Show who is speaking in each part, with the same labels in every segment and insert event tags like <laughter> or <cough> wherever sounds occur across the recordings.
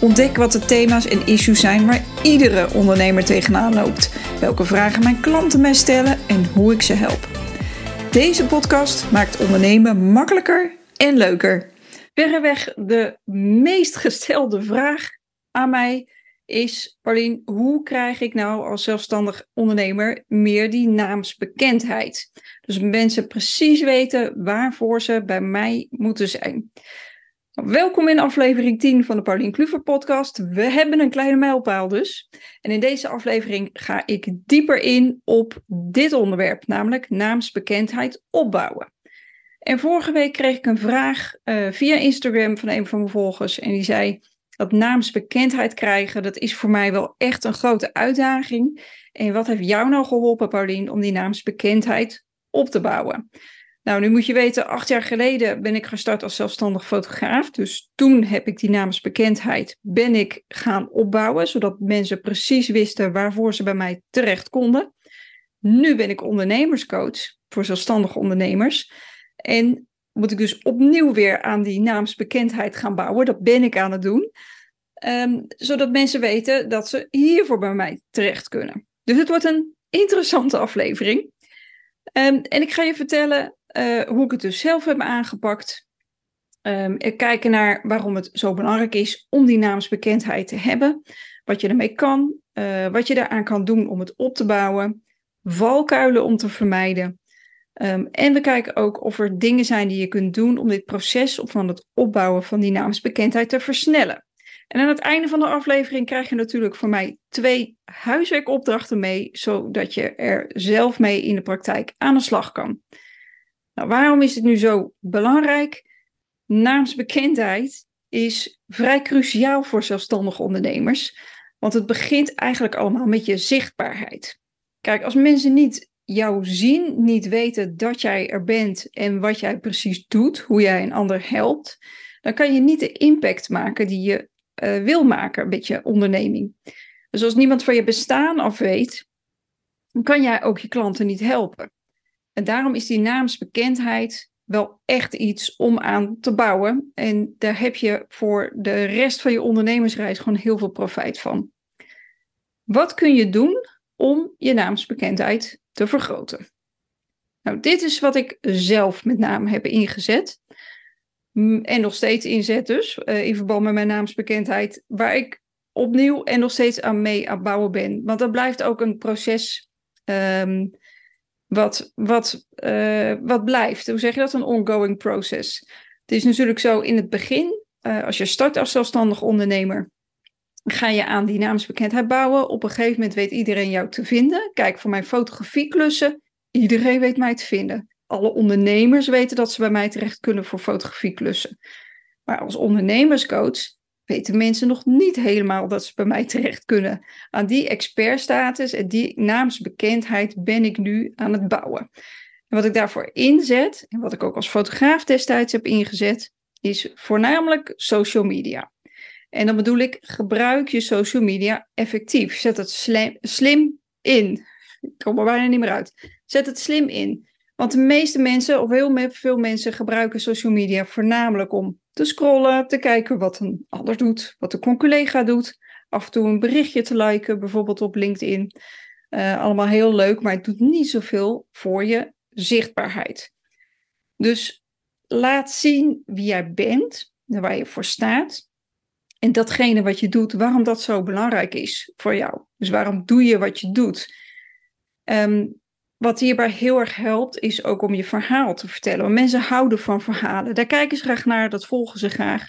Speaker 1: Ontdek wat de thema's en issues zijn waar iedere ondernemer tegenaan loopt. Welke vragen mijn klanten mij stellen en hoe ik ze help. Deze podcast maakt ondernemen makkelijker en leuker. Verreweg de meest gestelde vraag aan mij is, Paulien, hoe krijg ik nou als zelfstandig ondernemer meer die naamsbekendheid? Dus mensen precies weten waarvoor ze bij mij moeten zijn. Welkom in aflevering 10 van de Paulien Kluver podcast. We hebben een kleine mijlpaal dus. En in deze aflevering ga ik dieper in op dit onderwerp, namelijk naamsbekendheid opbouwen. En vorige week kreeg ik een vraag uh, via Instagram van een van mijn volgers en die zei dat naamsbekendheid krijgen, dat is voor mij wel echt een grote uitdaging. En wat heeft jou nou geholpen, Paulien, om die naamsbekendheid op te bouwen? Nou, nu moet je weten, acht jaar geleden ben ik gestart als zelfstandig fotograaf. Dus toen heb ik die naamsbekendheid ben ik gaan opbouwen, zodat mensen precies wisten waarvoor ze bij mij terecht konden. Nu ben ik ondernemerscoach voor zelfstandige ondernemers. En moet ik dus opnieuw weer aan die naamsbekendheid gaan bouwen. Dat ben ik aan het doen. Um, zodat mensen weten dat ze hiervoor bij mij terecht kunnen. Dus het wordt een interessante aflevering. Um, en ik ga je vertellen uh, hoe ik het dus zelf heb aangepakt. Um, kijken naar waarom het zo belangrijk is om die naamsbekendheid te hebben. Wat je ermee kan, uh, wat je daaraan kan doen om het op te bouwen. Valkuilen om te vermijden. Um, en we kijken ook of er dingen zijn die je kunt doen om dit proces van het opbouwen van die naamsbekendheid te versnellen. En aan het einde van de aflevering krijg je natuurlijk voor mij twee huiswerkopdrachten mee, zodat je er zelf mee in de praktijk aan de slag kan. Nou, waarom is het nu zo belangrijk? Naamsbekendheid is vrij cruciaal voor zelfstandige ondernemers, want het begint eigenlijk allemaal met je zichtbaarheid. Kijk, als mensen niet jou zien, niet weten dat jij er bent en wat jij precies doet, hoe jij een ander helpt, dan kan je niet de impact maken die je uh, wil maken met je onderneming. Dus als niemand van je bestaan af weet, dan kan jij ook je klanten niet helpen. En daarom is die naamsbekendheid wel echt iets om aan te bouwen. En daar heb je voor de rest van je ondernemersreis gewoon heel veel profijt van. Wat kun je doen om je naamsbekendheid te vergroten? Nou, dit is wat ik zelf met name heb ingezet. En nog steeds inzet dus, uh, in verband met mijn naamsbekendheid, waar ik opnieuw en nog steeds aan mee aan bouwen ben. Want dat blijft ook een proces um, wat, wat, uh, wat blijft. Hoe zeg je dat? Een ongoing process. Het is natuurlijk zo in het begin, uh, als je start als zelfstandig ondernemer, ga je aan die naamsbekendheid bouwen. Op een gegeven moment weet iedereen jou te vinden. Kijk, voor mijn fotografieklussen, iedereen weet mij te vinden. Alle ondernemers weten dat ze bij mij terecht kunnen voor fotografieklussen. Maar als ondernemerscoach weten mensen nog niet helemaal dat ze bij mij <laughs> terecht kunnen. Aan die expertstatus en die naamsbekendheid ben ik nu aan het bouwen. En wat ik daarvoor inzet, en wat ik ook als fotograaf destijds heb ingezet, is voornamelijk social media. En dan bedoel ik, gebruik je social media effectief. Zet het slim, in. Ik kom er bijna niet meer uit. Zet het slim in. Want de meeste mensen, of heel veel mensen, gebruiken social media voornamelijk om te scrollen, te kijken wat een ander doet, wat een collega doet. Af en toe een berichtje te liken, bijvoorbeeld op LinkedIn. Uh, allemaal heel leuk, maar het doet niet zoveel voor je zichtbaarheid. Dus laat zien wie jij bent, waar je voor staat. En datgene wat je doet, waarom dat zo belangrijk is voor jou. Dus waarom doe je wat je doet? Um, wat hierbij heel erg helpt, is ook om je verhaal te vertellen. Want mensen houden van verhalen. Daar kijken ze graag naar, dat volgen ze graag.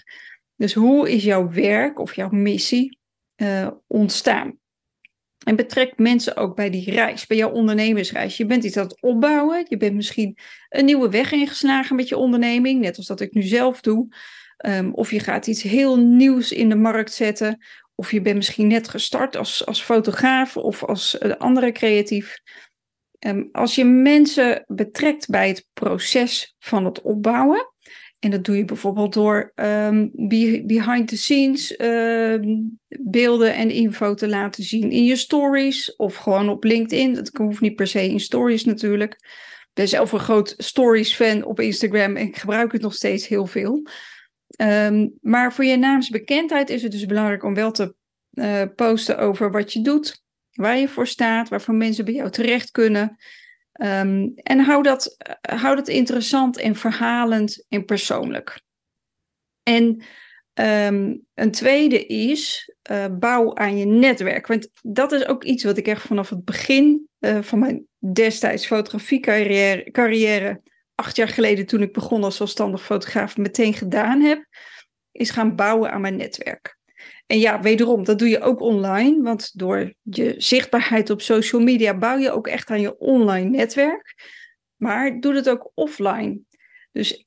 Speaker 1: Dus hoe is jouw werk of jouw missie uh, ontstaan? En betrek mensen ook bij die reis, bij jouw ondernemersreis. Je bent iets aan het opbouwen. Je bent misschien een nieuwe weg ingeslagen met je onderneming, net als dat ik nu zelf doe. Um, of je gaat iets heel nieuws in de markt zetten. Of je bent misschien net gestart als, als fotograaf of als uh, andere creatief Ehm, als je mensen betrekt bij het proces van het opbouwen, en dat doe je bijvoorbeeld door ehm, behind the scenes ehm, beelden en info te laten zien in je stories of gewoon op LinkedIn. Dat hoeft niet per se in stories natuurlijk. Ik ben zelf een groot stories fan op Instagram en ik gebruik het nog steeds heel veel. maar voor je naamsbekendheid is het dus belangrijk om wel te uh, posten over wat je doet, waar je voor staat, waarvoor mensen bij jou terecht kunnen. Ehm, en hou dat, uh, hou dat interessant en verhalend en persoonlijk. En ehm, een tweede is uh, bouw aan je netwerk. Want dat is ook iets wat ik echt vanaf het begin van mijn destijds fotografiecarrière, carrière, acht jaar geleden toen ik begon als zelfstandig fotograaf, meteen gedaan heb, is gaan bouwen aan mijn netwerk. En ja, wederom, dat doe je ook online, want door je zichtbaarheid op social media bouw je ook echt aan je online netwerk. Maar doe het ook offline. Dus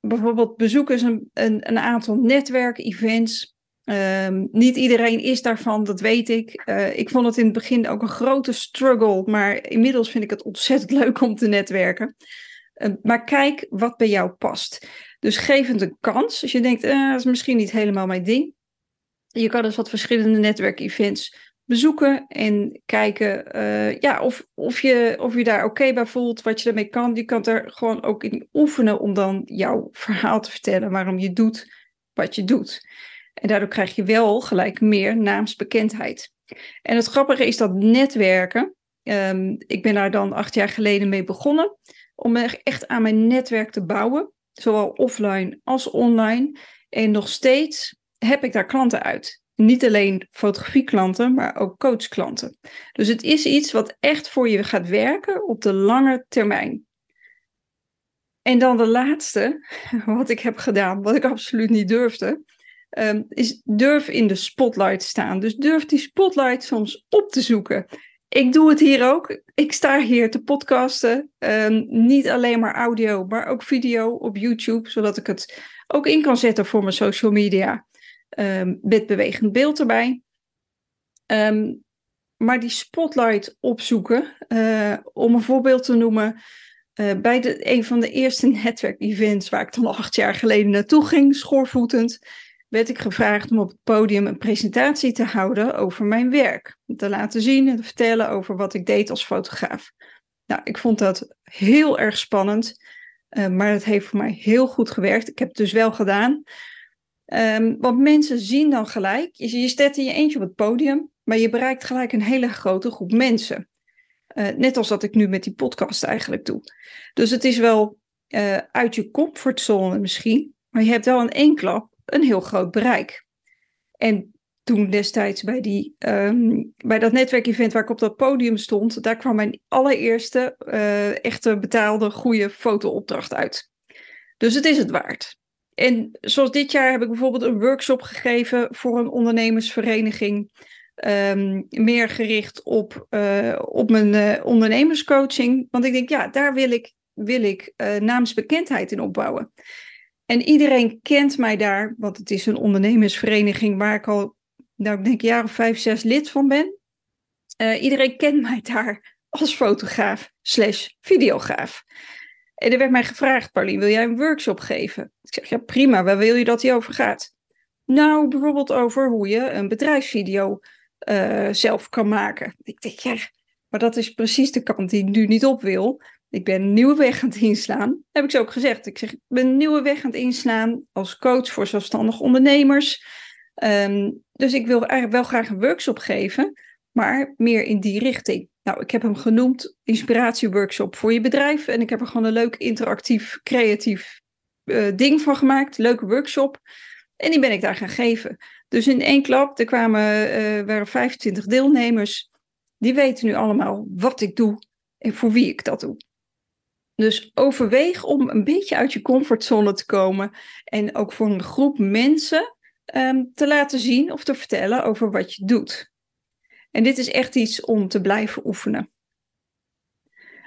Speaker 1: bijvoorbeeld bezoek eens een, een, een aantal netwerkevents. Um, niet iedereen is daarvan, dat weet ik. Uh, ik vond het in het begin ook een grote struggle, maar inmiddels vind ik het ontzettend <laughs> leuk om te netwerken. Uh, maar kijk wat bij jou past. Dus geef het een kans. Als je denkt, uh, dat is misschien niet helemaal mijn ding. Je kan dus wat verschillende netwerkevents bezoeken en kijken uh, ja, of, of, je, of daar oké bij voelt, wat je daarmee kan. Je kan er gewoon ook in oefenen om dan jouw verhaal te vertellen, waarom je doet wat je doet. En daardoor krijg je wel gelijk meer naamsbekendheid. En het grappige is dat netwerken, um, ik ben daar dan acht jaar geleden mee begonnen, om echt aan mijn netwerk te bouwen, zowel offline als online. En nog steeds heb ik daar klanten uit. Niet alleen fotografieklanten, maar ook coachklanten. Dus het is iets wat echt voor je gaat werken op de lange termijn. En dan de laatste, <laughs> wat ik heb gedaan, wat ik absoluut niet durfde, um, is durf in de spotlight staan. Dus durf die spotlight soms op te zoeken. Ik doe het hier ook. Ik sta hier te podcasten. Um, niet alleen maar audio, maar ook video op YouTube, zodat ik het ook in kan zetten voor mijn social media um, met bewegend beeld erbij. Um, maar die spotlight opzoeken, uh, om een voorbeeld te noemen, uh, bij de, een van de eerste <laughs> netwerkevents waar ik dan acht jaar geleden naartoe ging, schoorvoetend, werd ik gevraagd om op het podium een presentatie te houden over mijn werk. Te laten zien en te vertellen over wat ik deed als fotograaf. Nou, ik vond dat heel erg spannend, uh, maar het heeft voor mij heel goed gewerkt. Ik heb het dus wel gedaan. Um, want mensen zien dan gelijk, je, je staat in je eentje op het podium, maar je bereikt gelijk een hele grote groep mensen. Uh, net als dat ik nu met die podcast eigenlijk doe. Dus het is wel uh, uit je comfortzone misschien, maar je hebt wel in één klap een heel groot bereik. En toen destijds bij, die, um, bij dat netwerkevent waar ik op dat podium stond, daar kwam mijn allereerste uh, echte betaalde goede fotoopdracht uit. Dus het is het waard. En zoals dit jaar heb ik bijvoorbeeld een workshop gegeven voor een ondernemersvereniging. Um, meer gericht op, uh, op mijn uh, ondernemerscoaching. Want ik denk, ja, daar wil ik, wil ik uh, naamsbekendheid in opbouwen. En iedereen kent mij daar, want het is een ondernemersvereniging waar ik al, nou, ik denk een jaar of vijf, zes lid van ben. iedereen kent mij daar als fotograaf slash videograaf. En er werd mij gevraagd, Pauline, wil jij een workshop geven? Ik zeg, ja prima, waar wil je dat die over gaat? Nou, bijvoorbeeld over hoe je een bedrijfsvideo uh, zelf kan maken. Ik denk, ja, maar dat is precies de kant die ik nu niet op wil. Ik ben een nieuwe weg aan het inslaan. Heb ik ze ook gezegd. Ik zeg, ik ben een nieuwe weg aan het inslaan als coach voor zelfstandige ondernemers. Um, dus ik wil eigenlijk wel graag een workshop geven, maar meer in die richting. Nou, ik heb hem genoemd inspiratieworkshop voor je bedrijf. En ik heb er gewoon een leuk interactief, creatief uh, ding van gemaakt. Leuke workshop. En die ben ik daar gaan geven. Dus in één klap, er kwamen, uh, waren 25 deelnemers. Die weten nu allemaal wat ik doe en voor wie ik dat doe. Dus overweeg om een beetje uit je comfortzone te komen. En ook voor een groep mensen um, te laten zien of te vertellen over wat je doet. En dit is echt iets om te blijven oefenen.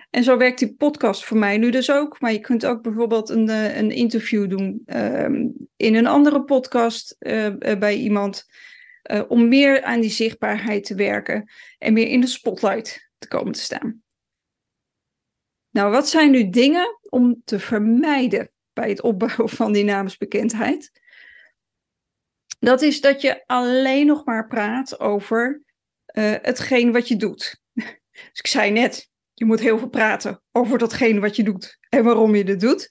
Speaker 1: En zo werkt die podcast voor mij nu dus ook. Maar je kunt ook bijvoorbeeld een, eh, een interview doen um, in een andere podcast uh, bij iemand. Om meer aan die zichtbaarheid te werken en meer in de spotlight te komen te staan. Nou, wat zijn nu dingen om te vermijden bij het opbouwen <laughs> van die namensbekendheid? Dat is dat je alleen nog maar praat over uh, hetgeen wat je doet. Dus ik zei net, je moet heel veel praten over datgene wat je doet en waarom je het doet.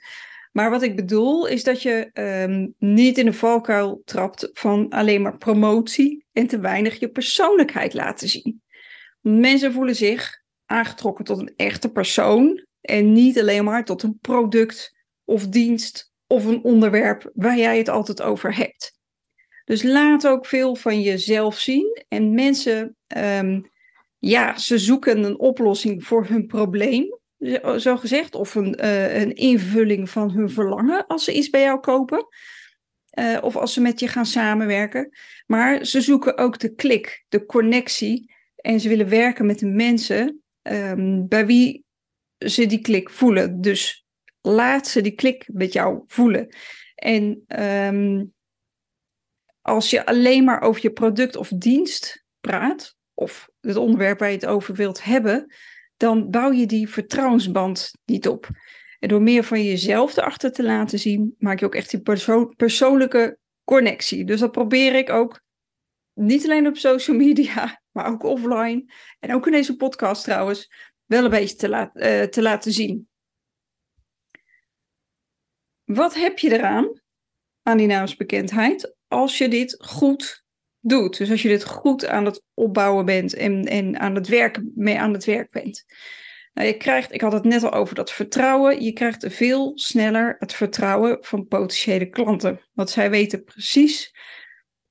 Speaker 1: Maar wat ik bedoel is dat je um, niet in de valkuil trapt van alleen maar promotie en te weinig je persoonlijkheid laten zien. Mensen voelen zich aangetrokken tot een echte persoon en niet alleen maar tot een product of dienst of een onderwerp waar jij het altijd over hebt. Dus laat ook veel van jezelf zien. En mensen, um, ja, ze zoeken een oplossing voor hun probleem, zo gezegd, of een, uh, een invulling van hun verlangen als ze iets bij jou kopen. Uh, of als ze met je gaan samenwerken. Maar ze zoeken ook de klik, de connectie. En ze willen werken met de mensen um, bij wie ze die klik voelen. Dus laat ze die klik met jou voelen. En um, als je alleen maar over je product of dienst praat, of het onderwerp waar je het over wilt hebben, dan bouw je die vertrouwensband niet op. En door meer van jezelf erachter te laten zien, maak je ook echt die perso persoonlijke connectie. Dus dat probeer ik ook niet alleen op social media, <laughs> maar ook offline. En ook in deze podcast trouwens, wel een beetje te, laat, uh, te laten zien. Wat heb je eraan, aan die naamsbekendheid, als je dit goed doet? Dus als je dit goed aan het opbouwen bent en, en aan het werk, mee aan het werk bent. Nou, je krijgt, ik had het net al over dat vertrouwen. Je krijgt veel sneller het vertrouwen van potentiële klanten. Want zij weten precies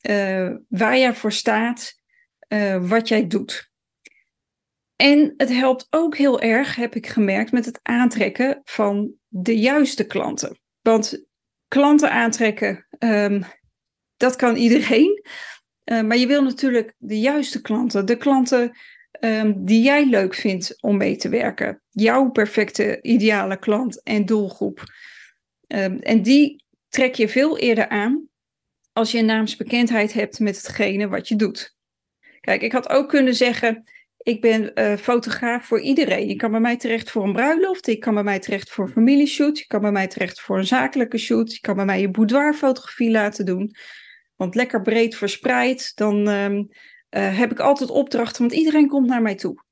Speaker 1: uh, waar jij voor staat, uh, wat jij doet. En het helpt ook heel erg, heb ik gemerkt, met het aantrekken van de juiste klanten. Want klanten aantrekken, um, dat kan iedereen. Uh, maar je wil natuurlijk de juiste klanten, de klanten um, die jij leuk vindt om mee te werken. Jouw perfecte, ideale klant en doelgroep. Um, en die trek je veel eerder aan als je een naamsbekendheid hebt met hetgene wat je doet. Kijk, ik had ook kunnen zeggen ik ben uh, fotograaf voor iedereen. Je kan bij mij terecht voor een bruiloft. Je kan bij mij terecht voor een familieshoot. Je kan bij mij terecht voor een zakelijke shoot. Je kan bij mij je boudoirfotografie laten doen. Want lekker breed verspreid, dan um, uh, heb ik altijd opdrachten, want iedereen komt naar mij toe.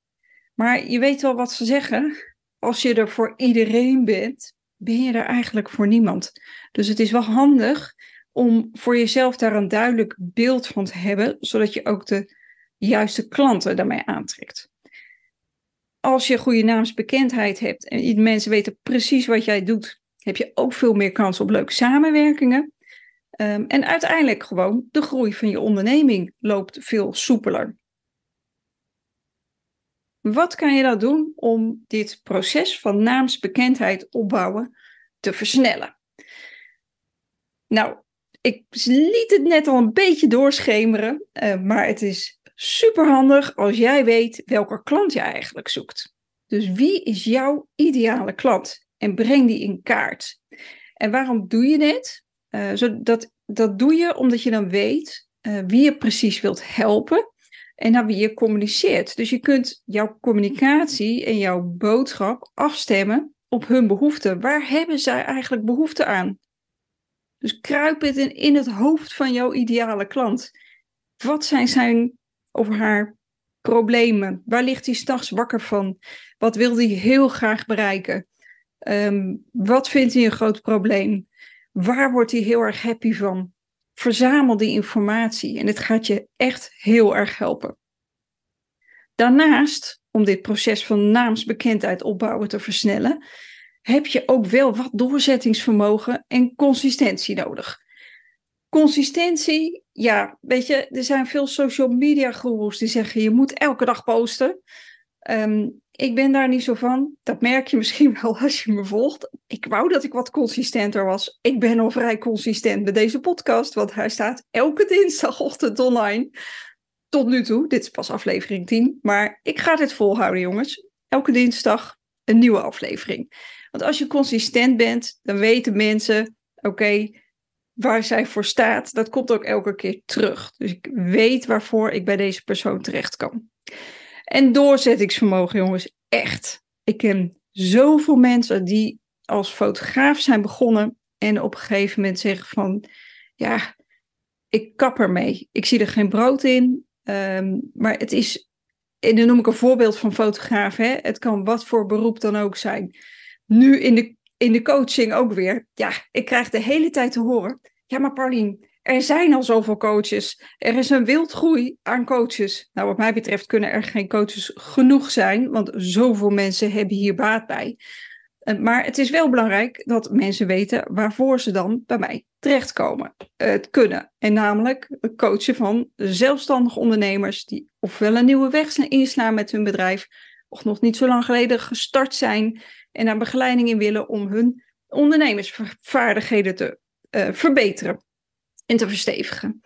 Speaker 1: Maar je weet wel wat ze zeggen. Als je er voor iedereen bent, ben je er eigenlijk voor niemand. Dus het is wel handig om voor jezelf daar een duidelijk beeld van te hebben, zodat je ook de juiste klanten daarmee aantrekt. Als je goede naamsbekendheid hebt en mensen weten precies wat jij doet, heb je ook veel meer kans op leuke samenwerkingen. Um, en uiteindelijk gewoon de groei van je onderneming loopt veel soepeler. Wat kan je dan doen om dit proces van naamsbekendheid opbouwen te versnellen? Nou, ik liet het net al een beetje doorschemeren, uh, maar het is Super handig als jij weet welke klant je eigenlijk zoekt. Dus wie is jouw ideale klant? En breng die in kaart. En waarom doe je dit? Uh, zodat, dat doe je omdat je dan weet uh, wie je precies wilt helpen en naar wie je communiceert. Dus je kunt jouw communicatie en jouw boodschap afstemmen op hun behoeften. Waar hebben zij eigenlijk behoefte aan? Dus kruip het in, in het hoofd van jouw ideale klant. Wat zijn zijn over haar problemen? Waar ligt hij s'nachts wakker van? Wat wil hij heel graag bereiken? Um, wat vindt hij een groot probleem? Waar wordt hij heel erg happy van? Verzamel die informatie en het gaat je echt heel erg helpen. Daarnaast, om dit proces van naamsbekendheid opbouwen te versnellen, heb je ook wel wat doorzettingsvermogen en consistentie nodig. Consistentie, ja, weet je, er zijn veel social media gurus die zeggen je moet elke dag posten. Um, ik ben daar niet zo van. Dat merk je <laughs> misschien wel als je me volgt. Ik wou dat ik wat consistenter was. Ik ben al vrij consistent met deze podcast, want hij staat elke dinsdagochtend online. Tot nu toe, dit is pas aflevering 10, maar ik ga dit volhouden, jongens. Elke dinsdag een nieuwe aflevering. Want als je consistent bent, dan weten mensen: oké, waar zij voor staat, dat komt ook elke keer terug. Dus ik weet waarvoor ik bij deze persoon terecht kan. En doorzettingsvermogen, jongens, echt. Ik ken zoveel mensen die als fotograaf zijn begonnen en op een gegeven moment zeggen van, ja, ik kap ermee. Ik zie er geen brood in. Ehm, maar het is, en dan noem ik een voorbeeld van fotograaf. Hè? Het kan wat voor beroep dan ook zijn. Nu in de, in de coaching ook weer. Ja, ik krijg de hele tijd te horen. Ja, maar Paulien, er zijn al zoveel coaches. Er is een wildgroei aan coaches. Nou, wat mij betreft kunnen er geen coaches genoeg zijn, want zoveel mensen hebben hier baat bij. Eh, maar het is wel belangrijk dat mensen weten waarvoor ze dan bij mij terechtkomen. Het kunnen. En namelijk het coachen van zelfstandige ondernemers die ofwel een nieuwe weg inslaan met hun bedrijf, of nog niet zo lang geleden gestart zijn en daar begeleiding in willen om hun ondernemersvaardigheden te uh, verbeteren en te verstevigen.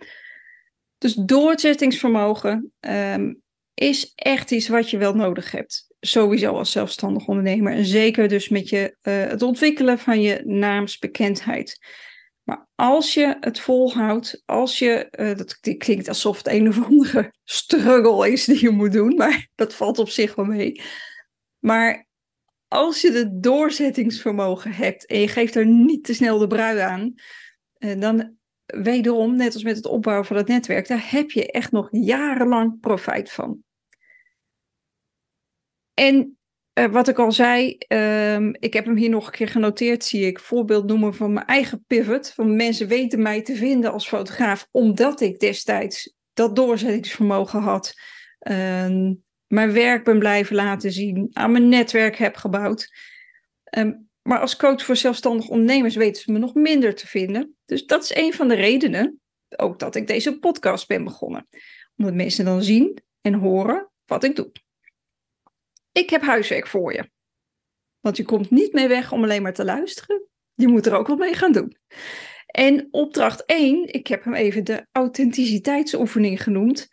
Speaker 1: Dus doorzettingsvermogen um, is echt iets wat je wel nodig hebt. Sowieso als zelfstandig ondernemer. En zeker dus met je, uh, het ontwikkelen van je naamsbekendheid. Maar als je het volhoudt, als je, uh, dat klinkt alsof het een of andere <laughs> struggle is die je moet doen, maar <laughs> dat valt op zich wel mee. Maar als je de doorzettingsvermogen hebt en je geeft er niet te snel de brui aan, uh, dan wederom, net als met het opbouwen van het netwerk, daar heb je echt nog jarenlang profijt van. En uh, wat ik al zei, um, ik heb hem hier nog een keer genoteerd, zie ik. Voorbeeld noemen van mijn eigen pivot. Van mensen weten mij te vinden als fotograaf, omdat ik destijds dat doorzettingsvermogen had. Uh, mijn werk ben blijven laten zien, aan mijn netwerk heb gebouwd. Um, maar als coach voor zelfstandig ondernemers weten ze me nog minder te vinden. Dus dat is een van de redenen ook dat ik deze podcast ben begonnen. Omdat mensen dan zien en horen wat ik doe. Ik heb huiswerk voor je. Want je komt niet mee weg om alleen maar te luisteren. Je moet er ook wat mee gaan doen. En opdracht 1, ik heb hem even de authenticiteitsoefening genoemd.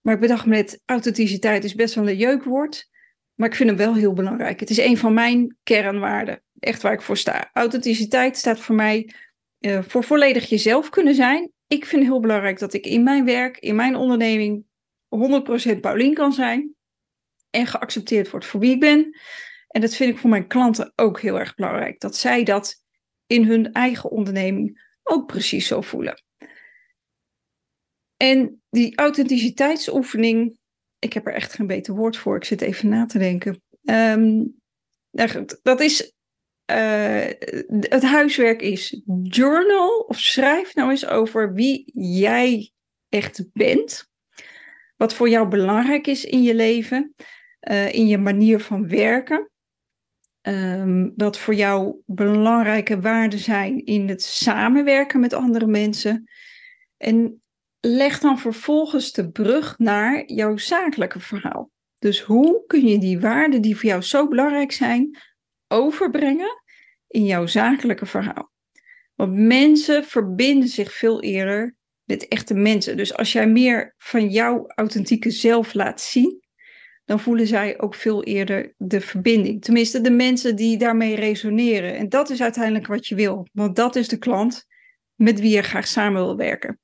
Speaker 1: Maar ik bedacht net, authenticiteit is best wel een jeukwoord. Maar ik vind hem wel heel belangrijk. Het is een van mijn kernwaarden. Echt waar ik voor sta. Authenticiteit staat voor mij uh, voor volledig jezelf kunnen zijn. Ik vind het heel belangrijk dat ik in mijn werk, in mijn onderneming 100% Paulien kan zijn en geaccepteerd wordt voor wie ik ben. En dat vind ik voor mijn klanten ook heel erg belangrijk. Dat zij dat in hun eigen onderneming ook precies zo voelen. En die authenticiteitsoefening, ik heb er echt geen beter woord voor. Ik zit even na te denken. Um, dat is. Uh, het huiswerk is journal of schrijf nou eens over wie jij echt bent. Wat voor jou belangrijk is in je leven uh, in je manier van werken. Um, wat voor jou belangrijke waarden zijn in het samenwerken met andere mensen. En leg dan vervolgens de brug naar jouw zakelijke verhaal. Dus hoe kun je die waarden die voor jou zo belangrijk zijn, overbrengen in jouw zakelijke verhaal? Want mensen verbinden zich veel eerder met echte mensen. Dus als jij meer van jouw authentieke zelf laat zien, dan voelen zij ook veel eerder de verbinding. Tenminste, de mensen die daarmee resoneren. En dat is uiteindelijk wat je wil, want dat is de klant met wie je graag samen wil werken.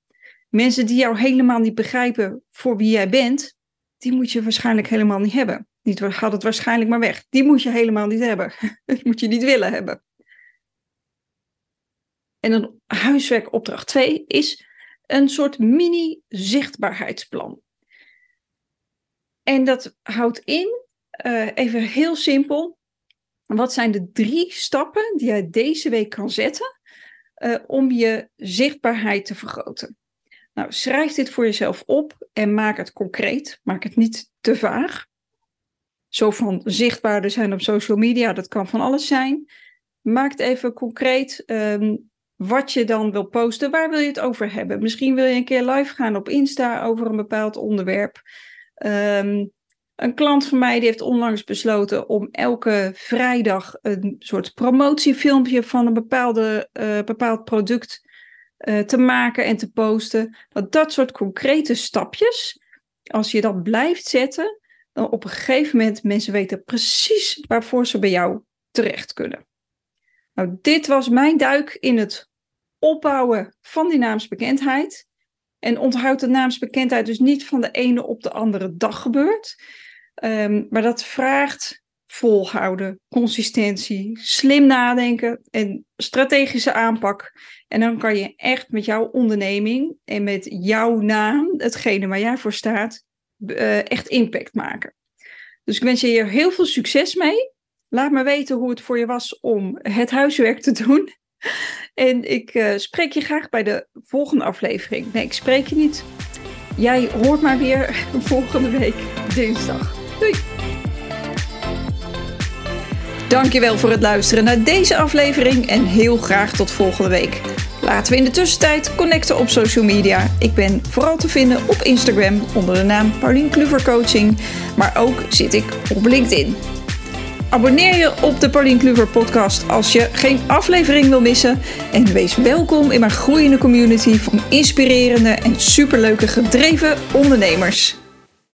Speaker 1: Mensen die jou helemaal niet begrijpen voor wie jij bent, die moet je waarschijnlijk helemaal niet hebben. Niet gaat het waarschijnlijk maar weg. Die moet je helemaal niet hebben. <laughs> Die moet je niet willen hebben. En een huiswerkopdracht 2 is een soort mini-zichtbaarheidsplan. En dat houdt in, uh, even heel simpel, wat zijn de drie stappen die jij deze week kan zetten uh, om je zichtbaarheid te vergroten? Nou, schrijf dit voor jezelf op en maak het concreet. Maak het niet te vaag. Zo van zichtbaarder zijn op social media, dat kan van alles zijn. Maak even concreet. Um, wat je dan wil posten, waar wil je het over hebben? Misschien wil je een keer live gaan op Insta over een bepaald onderwerp. Um, een klant van mij die heeft onlangs besloten om elke vrijdag een soort promotiefilmpje van een bepaalde, uh, bepaald product uh, te maken en te posten. Want dat soort concrete stapjes, als je dat blijft zetten, dan op een gegeven moment mensen weten precies waarvoor ze bij jou terecht kunnen. Nou, dit was mijn duik in het opbouwen van die naamsbekendheid. En onthoud de naamsbekendheid dus niet van de ene op de andere dag gebeurt. Um, maar dat vraagt volhouden, consistentie, slim nadenken en strategische aanpak. En dan kan je echt met jouw onderneming en met jouw naam, hetgene waar jij voor staat, uh, echt impact maken. Dus ik wens je hier heel veel succes mee. Laat me weten hoe het voor je was om het huiswerk te doen. <laughs> En ik uh, spreek je graag bij de volgende aflevering. Nee, ik spreek je niet. Jij hoort maar weer <laughs> volgende week dinsdag. Doei! Dankjewel voor het luisteren naar deze aflevering en heel graag tot volgende week. Laten we in de tussentijd connecten op social media. Ik ben vooral te vinden op Instagram onder de naam Paulien Kluver Coaching, maar ook zit ik op LinkedIn. Abonneer je op de Paulien Kluver podcast als je geen aflevering wil missen. En wees welkom in mijn groeiende community van inspirerende en superleuke gedreven ondernemers.